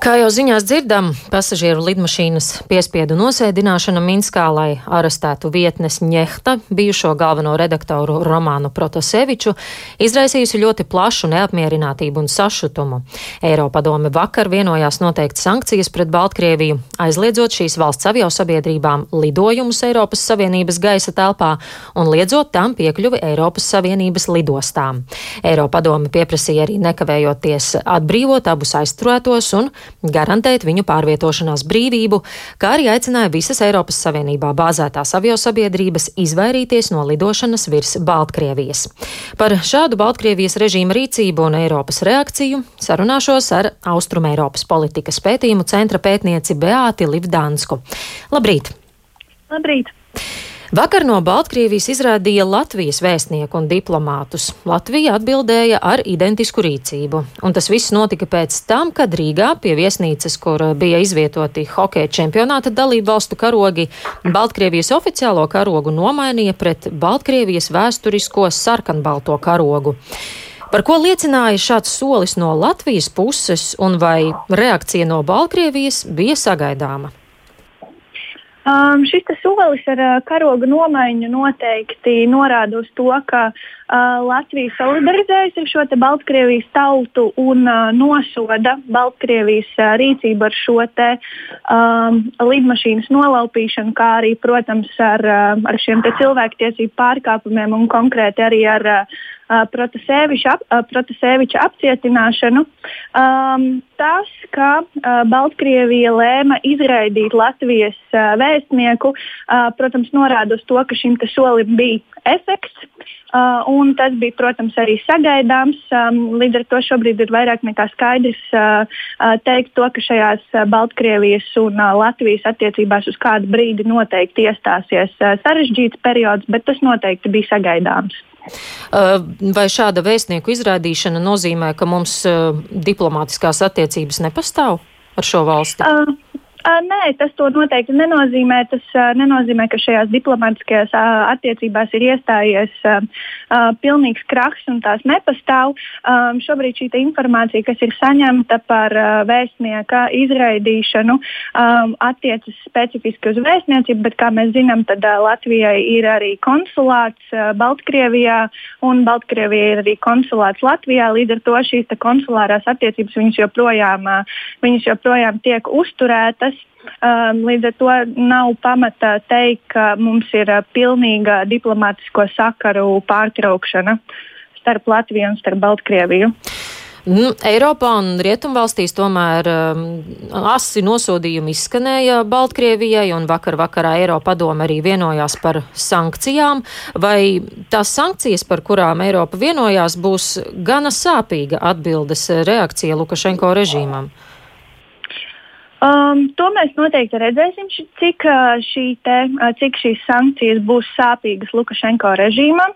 Kā jau ziņās dzirdam, pasažieru lidmašīnas piespiedu nosēdināšana Minskā, lai arestētu vietnes Ņehta, bijušo galveno redaktoru Romānu Protaseviču, izraisījusi ļoti plašu neapmierinātību un sašutumu. Eiropadome vakar vienojās noteikt sankcijas pret Baltkrieviju, aizliedzot šīs valsts aviosabiedrībām lidojumus Eiropas Savienības gaisa telpā un liedzot tam piekļuvi Eiropas Savienības lidostām. Eiropadome pieprasīja arī nekavējoties atbrīvot abus aizturētos un garantēt viņu pārvietošanās brīvību, kā arī aicināja visas Eiropas Savienībā bāzētās aviosabiedrības izvairīties no lidošanas virs Baltkrievijas. Par šādu Baltkrievijas režīma rīcību un Eiropas reakciju sarunāšos ar Austrum Eiropas politikas pētījumu centra pētnieci Beāti Livdānsku. Labrīt! Labrīt! Vakar no Baltkrievijas izrādīja Latvijas vēstnieku un diplomātus. Latvija atbildēja ar identisku rīcību, un tas viss notika pēc tam, kad Rīgā pie viesnīcas, kur bija izvietoti hokeja čempionāta dalību valstu karogi, Baltkrievijas oficiālo karogu nomainīja pret Baltkrievijas vēsturisko sarkanbalto karogu. Par ko liecināja šāds solis no Latvijas puses, un vai reakcija no Baltkrievijas bija sagaidāma? Um, šis solis ar uh, karoga nomaiņu noteikti norāda uz to, ka uh, Latvija solidarizējas ar šo Baltkrievijas tautu un uh, nosoda Baltkrievijas uh, rīcību ar šo te, um, lidmašīnas nolaupīšanu, kā arī, protams, ar, uh, ar šiem cilvēktiesību pārkāpumiem un konkrēti arī ar uh, Protasēviča, ap, Protasēviča apcietināšanu. Um, tas, ka uh, Baltkrievija lēma izraidīt Latvijas uh, vēstnieku, uh, protams, norāda uz to, ka šim solim bija efekts. Uh, un tas bija, protams, arī sagaidāms. Um, līdz ar to šobrīd ir vairāk nekā skaidrs uh, uh, teikt to, ka šajās uh, Baltkrievijas un uh, Latvijas attiecībās uz kādu brīdi noteikti iestāsies uh, sarežģīts periods, bet tas noteikti bija sagaidāms. Vai šāda vēstnieku izrādīšana nozīmē, ka mums diplomātiskās attiecības nepastāv ar šo valsti? Uh, Nē, tas noteikti nenozīmē. Tas nenozīmē, ka šajās diplomātiskajās attiecībās ir iestājies pilnīgs krahs un tās nepastāv. Šobrīd šī informācija, kas ir saņemta par vēstnieka izraidīšanu, attiecas specifiski uz vēstniecību, bet, kā mēs zinām, tad Latvijai ir arī konsulāts Baltkrievijā un Baltkrievijai ir arī konsulāts Latvijā. Līdz ar to šīs konsulārās attiecības viņas joprojām, viņas joprojām tiek uzturētas. Um, līdz ar to nav pamata teikt, ka mums ir uh, pilnīga diplomātisko sakaru pārtraukšana starp Latviju un starp Baltkrieviju. Nu, Eiropā un Rietumvalstīs tomēr um, asi nosodījumi izskanēja Baltkrievijai, un vakar vakarā Eiropa padoma arī vienojās par sankcijām. Vai tās sankcijas, par kurām Eiropa vienojās, būs gana sāpīga atbildes reakcija Lukašenko režīmam? Uh, Um, to mēs noteikti redzēsim, cik, šī te, cik šīs sankcijas būs sāpīgas Lukašenko režīmam.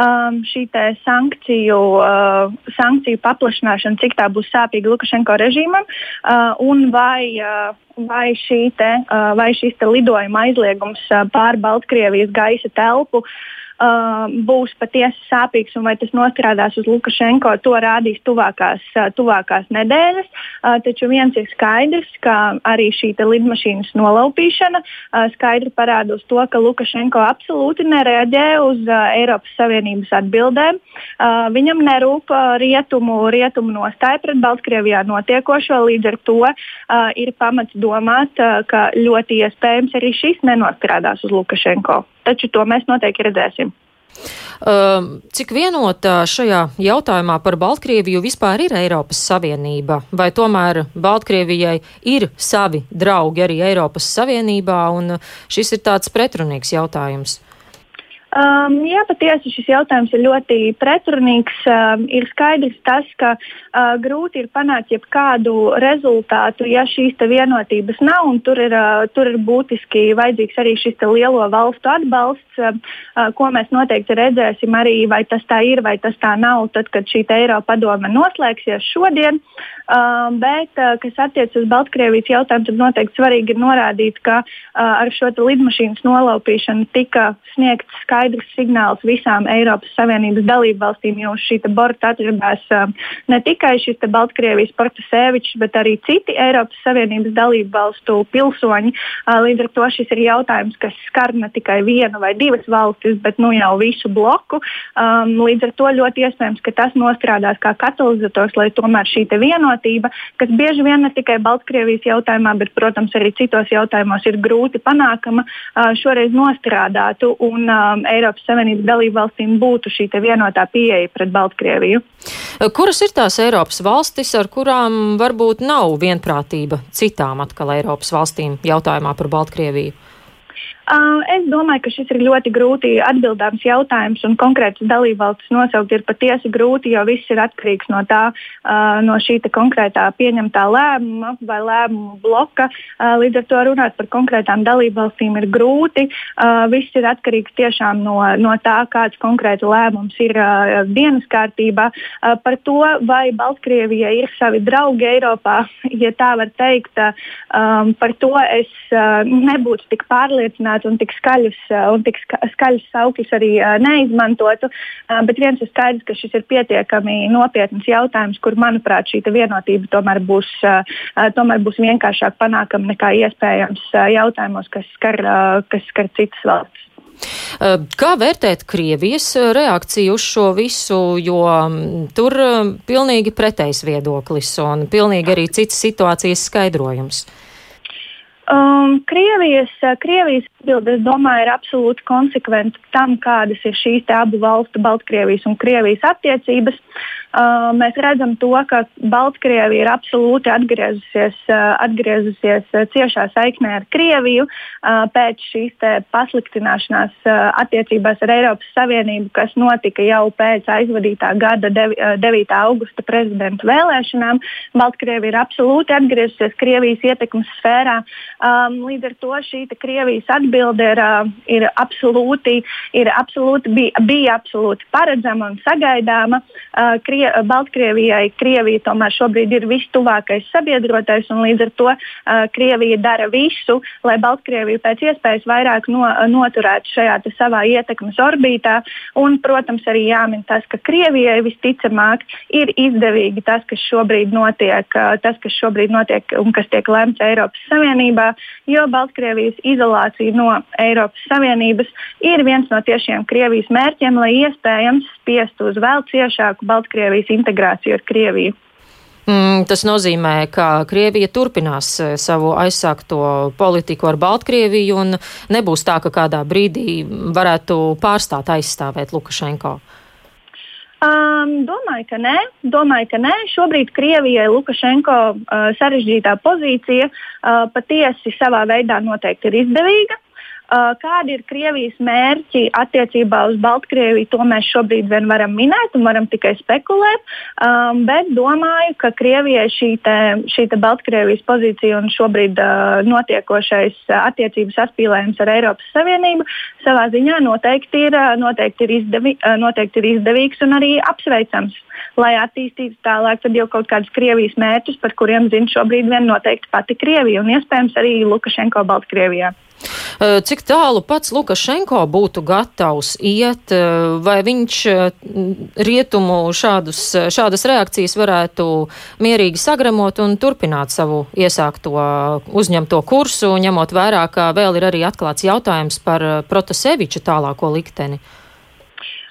Um, šī sankciju, uh, sankciju paplašināšana, cik tā būs sāpīga Lukašenko režīmam, uh, un vai, uh, vai, te, uh, vai šis te lidojuma aizliegums uh, pār Baltkrievijas gaisa telpu uh, uh, būs patiesi sāpīgs un vai tas nostrādās uz Lukašenko, to rādīs tuvākās, uh, tuvākās nedēļas. Uh, taču viens ir skaidrs, ka arī šī lidmašīnas nolaupīšana uh, skaidri parāda uz to, ka Lukašenko absolūti nereaģē uz uh, Eiropas Savienības atbildēm. Uh, viņam nerūp uh, rietumu, rietumu nostāja pret Baltkrievijā notiekošo, līdz ar to uh, ir pamats domāt, uh, ka ļoti iespējams arī šis nenostrādās uz Lukašenko taču to mēs noteikti redzēsim. Uh, cik vienota šajā jautājumā par Baltkrieviju vispār ir Eiropas Savienība? Vai tomēr Baltkrievijai ir savi draugi arī Eiropas Savienībā, un šis ir tāds pretrunīgs jautājums? Um, jā, patiesi šis jautājums ir ļoti pretrunīgs. Um, ir skaidrs tas, ka uh, grūti ir panākt jebkādu rezultātu, ja šīs vienotības nav. Tur ir, uh, tur ir būtiski vajadzīgs arī šis lielo valstu atbalsts, uh, uh, ko mēs noteikti redzēsim arī, vai tas tā ir vai tas tā nav, tad, kad šī Eiropa padome noslēgsies šodien. Uh, bet, uh, kas attiecas uz Baltkrievijas jautājumu, tad noteikti svarīgi ir norādīt, ka uh, ar šo lidmašīnas nolaupīšanu tika sniegts skaidrs skaidrs signāls visām Eiropas Savienības dalību valstīm, jo šī borta atradās uh, ne tikai šis Baltkrievijas Portasevičs, bet arī citi Eiropas Savienības dalību valstu pilsoņi. Uh, līdz ar to šis ir jautājums, kas skar ne tikai vienu vai divas valstis, bet nu, jau visu bloku. Um, līdz ar to ļoti iespējams, ka tas nostrādās kā katalizators, lai tomēr šī vienotība, kas bieži vien ne tikai Baltkrievijas jautājumā, bet, protams, arī citos jautājumos ir grūti panākama, uh, šoreiz nostrādātu un um, Eiropas Savienības dalību valstīm būtu šī vienotā pieeja pret Baltkrieviju. Kuras ir tās Eiropas valstis, ar kurām varbūt nav vienprātība citām atkal Eiropas valstīm jautājumā par Baltkrieviju? Uh, es domāju, ka šis ir ļoti grūti atbildāms jautājums, un konkrētas dalībvalstis nosaukt ir patiesi grūti, jo viss ir atkarīgs no tā, uh, no šī konkrētā pieņemtā lēmuma vai lēmumu bloka. Uh, līdz ar to runāt par konkrētām dalībvalstīm ir grūti. Viss ir atkarīgs tiešām no, no tā, kāds konkrēti lēmums ir dienas kārtībā. Par to, vai Baltkrievija ir savi draugi Eiropā, ja tā var teikt, um, par to es nebūtu tik pārliecināta runātu un tik skaļus, uh, un tik skaļus saukļus arī uh, neizmantotu. Uh, bet viens ir skaidrs, ka šis ir pietiekami nopietns jautājums, kur, manuprāt, šī vienotība tomēr būs, tomēr būs vienkāršāk panākama nekā iespējams jautājumos, kas skar, kas skar citas valstis. Kā vērtēt Krievijas reakciju uz šo visu, jo mm, tur pilnīgi pretējs viedoklis un pilnīgi arī citas situācijas skaidrojums? Um, Krievijas, Krievijas atbilde, es domāju, ir absolūti konsekventa tam, kādas ir šīs abu valstu, Baltkrievijas un Krievijas attiecības. Uh, mēs redzam to, ka Baltkrievija ir absolūti atgriezusies, uh, atgriezusies uh, ciešā saiknē ar Krieviju uh, pēc šīs pasliktināšanās uh, attiecībās ar Eiropas Savienību, kas notika jau pēc aizvadītā gada 9. augusta prezidenta vēlēšanām. Baltkrievija ir absolūti atgriezusies Krievijas ietekmes sfērā. Um, līdz ar to šī Krievijas atbilde ir, uh, ir absolūti, ir absolūti bija, bija absolūti paredzama un sagaidāma. Uh, Krie, Baltkrievijai Krievija tomēr šobrīd ir vistuvākais sabiedrotais, un līdz ar to uh, Krievija dara visu, lai Baltkrieviju pēc iespējas vairāk no, noturētu šajā savā ietekmes orbītā. Un, protams, arī jāmin tas, ka Krievijai visticamāk ir izdevīgi tas, kas šobrīd notiek, uh, tas, kas šobrīd notiek un kas tiek lemts Eiropas Savienībā, jo Baltkrievijas izolācija no Eiropas Savienības ir viens no tiešiem Krievijas mērķiem, lai iespējams spiestu uz vēl ciešāku Baltkrievijas integrāciju ar Krieviju. Mm, tas nozīmē, ka Krievija turpinās eh, savu aizsākto politiku ar Baltkrieviju un nebūs tā, ka kādā brīdī varētu pārstāt aizstāvēt Lukašenko. Um, domāju, ka nē. Domāju, ka nē. Šobrīd Krievijai Lukašenko uh, sarežģītā pozīcija uh, patiesi savā veidā noteikti ir izdevīga. Uh, kādi ir Krievijas mērķi attiecībā uz Baltkrieviju, to mēs šobrīd vien varam minēt un varam tikai spekulēt. Um, bet domāju, ka Krievijai šī, te, šī te Baltkrievijas pozīcija un šobrīd uh, notiekošais attiecības saspīlējums ar Eiropas Savienību savā ziņā noteikti ir, uh, noteikti ir, izdevi, noteikti ir izdevīgs un arī apsveicams. Lai attīstītu tālāk jau kaut kādus Krievijas mērķus, par kuriem zina šobrīd vien noteikti pati Krievija un iespējams arī Lukašenko Baltkrievijā. Cik tālu pats Lukašenko būtu gatavs iet, vai viņš rietumu šādus, šādas reakcijas varētu mierīgi sagramot un turpināt savu iesākto uzņemto kursu, ņemot vērā, ka vēl ir arī atklāts jautājums par Protaseviča tālāko likteni?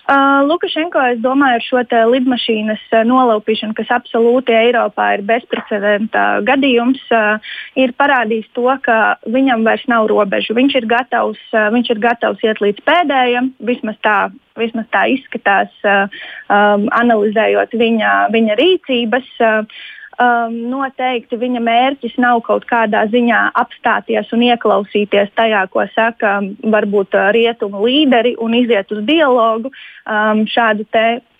Uh, Lukašenko, es domāju, ar šo lidmašīnas uh, nolaupīšanu, kas absolūti Eiropā ir bezprecedenta gadījums, uh, ir parādījis to, ka viņam vairs nav robežu. Viņš ir gatavs, uh, viņš ir gatavs iet līdz pēdējiem, vismaz tā, vismaz tā izskatās, uh, um, analizējot viņa, viņa rīcības. Uh, um, noteikti viņa mērķis nav kaut kādā ziņā apstāties un ieklausīties tajā, ko saka um, varbūt uh, rietumu līderi un iziet uz dialogu. Um, šādu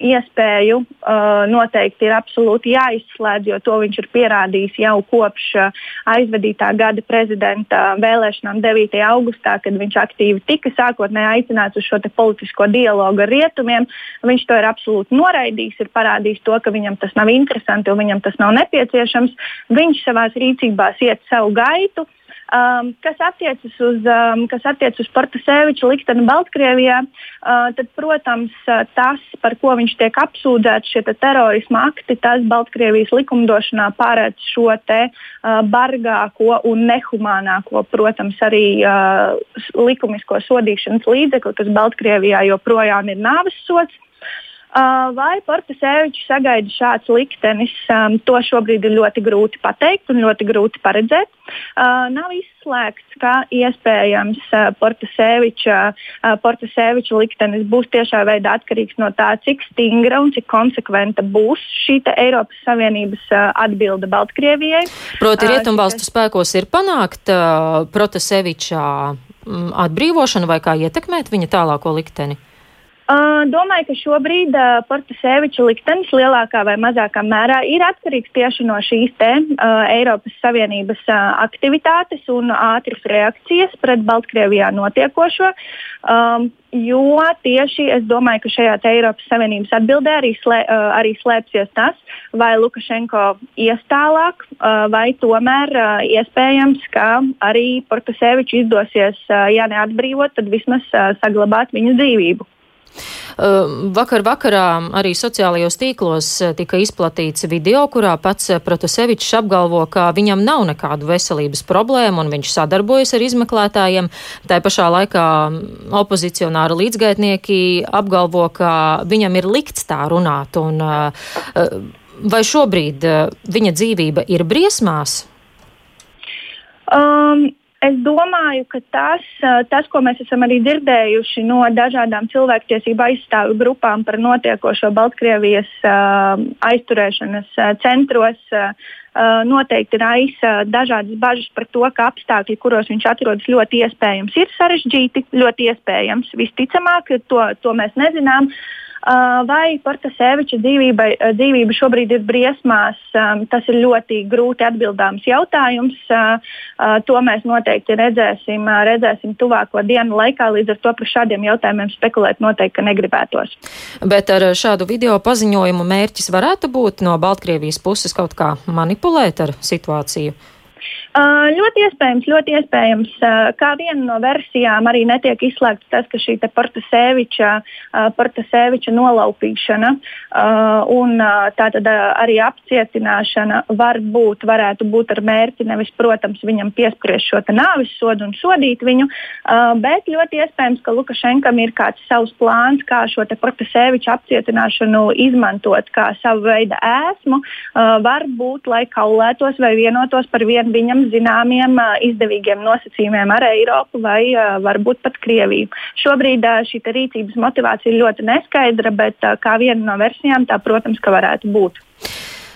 iespēju uh, noteikti ir absolūti jāizslēdz, jo to viņš ir pierādījis jau kopš uh, aizvadītā gada prezidenta vēlēšanām 9. augustā, kad viņš aktīvi tika sākotnēji aicināts uz šo politisko dialogu ar rietumiem. Viņš to ir absolūti noraidījis, ir parādījis to, ka viņam tas nav interesanti un viņam tas nav nepieciešams. Viņš savā rīcībās iet savu gaitu. Um, kas attiecas uz, um, kas attiec uz Portaseviča likteni Baltkrievijā, uh, tad, protams, tas, par ko viņš tiek apsūdzēts, šie te terorisma akti, tas Baltkrievijas likumdošanā paredz šo te uh, bargāko un nehumānāko, protams, arī uh, likumisko sodīšanas līdzekli, kas Baltkrievijā joprojām ir nāves sots. Uh, vai Portasevičs sagaida šāds liktenis, um, to šobrīd ir ļoti grūti pateikt un ļoti grūti paredzēt. Uh, nav izslēgts, ka iespējams uh, Portaseviča, uh, Portaseviča liktenis būs tiešā veidā atkarīgs no tā, cik stingra un cik konsekventa būs šī Eiropas Savienības uh, atbilde Baltkrievijai. Proti, rietumvalstu uh, spēkos ir panākt uh, Protaseviča mm, atbrīvošanu vai kā ietekmēt viņa tālāko likteni? Uh, domāju, ka šobrīd uh, Portaseviča liktenis lielākā vai mazākā mērā ir atkarīgs tieši no šīs te, uh, Eiropas Savienības uh, aktivitātes un ātras reakcijas pret Baltkrievijā notiekošo. Um, jo tieši es domāju, ka šajā Eiropas Savienības atbildē arī, slē, uh, arī slēpsies tas, vai Lukašenko ies tālāk, uh, vai tomēr uh, iespējams, ka arī Portaseviču izdosies, uh, ja neatbrīvot, tad vismaz uh, saglabāt viņa dzīvību. Vakar vakarā arī sociālajos tīklos tika izplatīts video, kurā pats Protasevičs apgalvo, ka viņam nav nekādu veselības problēmu un viņš sadarbojas ar izmeklētājiem. Tā pašā laikā opozicionāri līdzgaitnieki apgalvo, ka viņam ir likts tā runāt. Un, vai šobrīd viņa dzīvība ir briesmās? Um, Es domāju, ka tas, tas, ko mēs esam arī dzirdējuši no dažādām cilvēktiesību aizstāvju grupām par notiekošo Baltkrievijas aizturēšanas centros, noteikti raisa dažādas bažas par to, ka apstākļi, kuros viņš atrodas, ļoti iespējams ir sarežģīti, ļoti iespējams. Visticamāk, to, to mēs nezinām. Uh, Vai Portaseviča dzīvība, dzīvība šobrīd ir briesmās, tas ir ļoti grūti atbildāms jautājums. To mēs noteikti redzēsim, redzēsim tuvāko dienu laikā, līdz ar to par šādiem jautājumiem spekulēt noteikti negribētos. Bet ar šādu video paziņojumu mērķis varētu būt no Baltkrievijas puses kaut kā manipulēt ar situāciju? Uh, ļoti iespējams, ļoti iespējams. Uh, kā viena no versijām arī netiek izslēgts tas, ka šī Portaseviča, uh, Portaseviča nolaupīšana un tātad arī apcietināšana var būt, varētu būt ar mērķi nevis, protams, viņam piespriest šo nāvis sodu un sodīt viņu, bet ļoti iespējams, ka Lukašenkam ir kāds savs plāns, kā šo Portaseviča apcietināšanu izmantot kā savu veidu ēsmu, varbūt, lai kaulētos vai vienotos par vienu viņam zināmiem izdevīgiem nosacījumiem ar Eiropu vai varbūt pat Krieviju. Šobrīd šī rīcības motivācija ir ļoti neskaidra, bet kā viena no versijām tā, protams, varētu būt.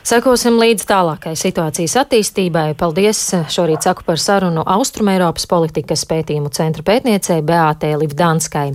Sekosim līdz tālākai situācijas attīstībai. Paldies! Šorīt saku par sarunu Austrumēropas politikas pētījumu centra pētniecei Beātē Livdanskai.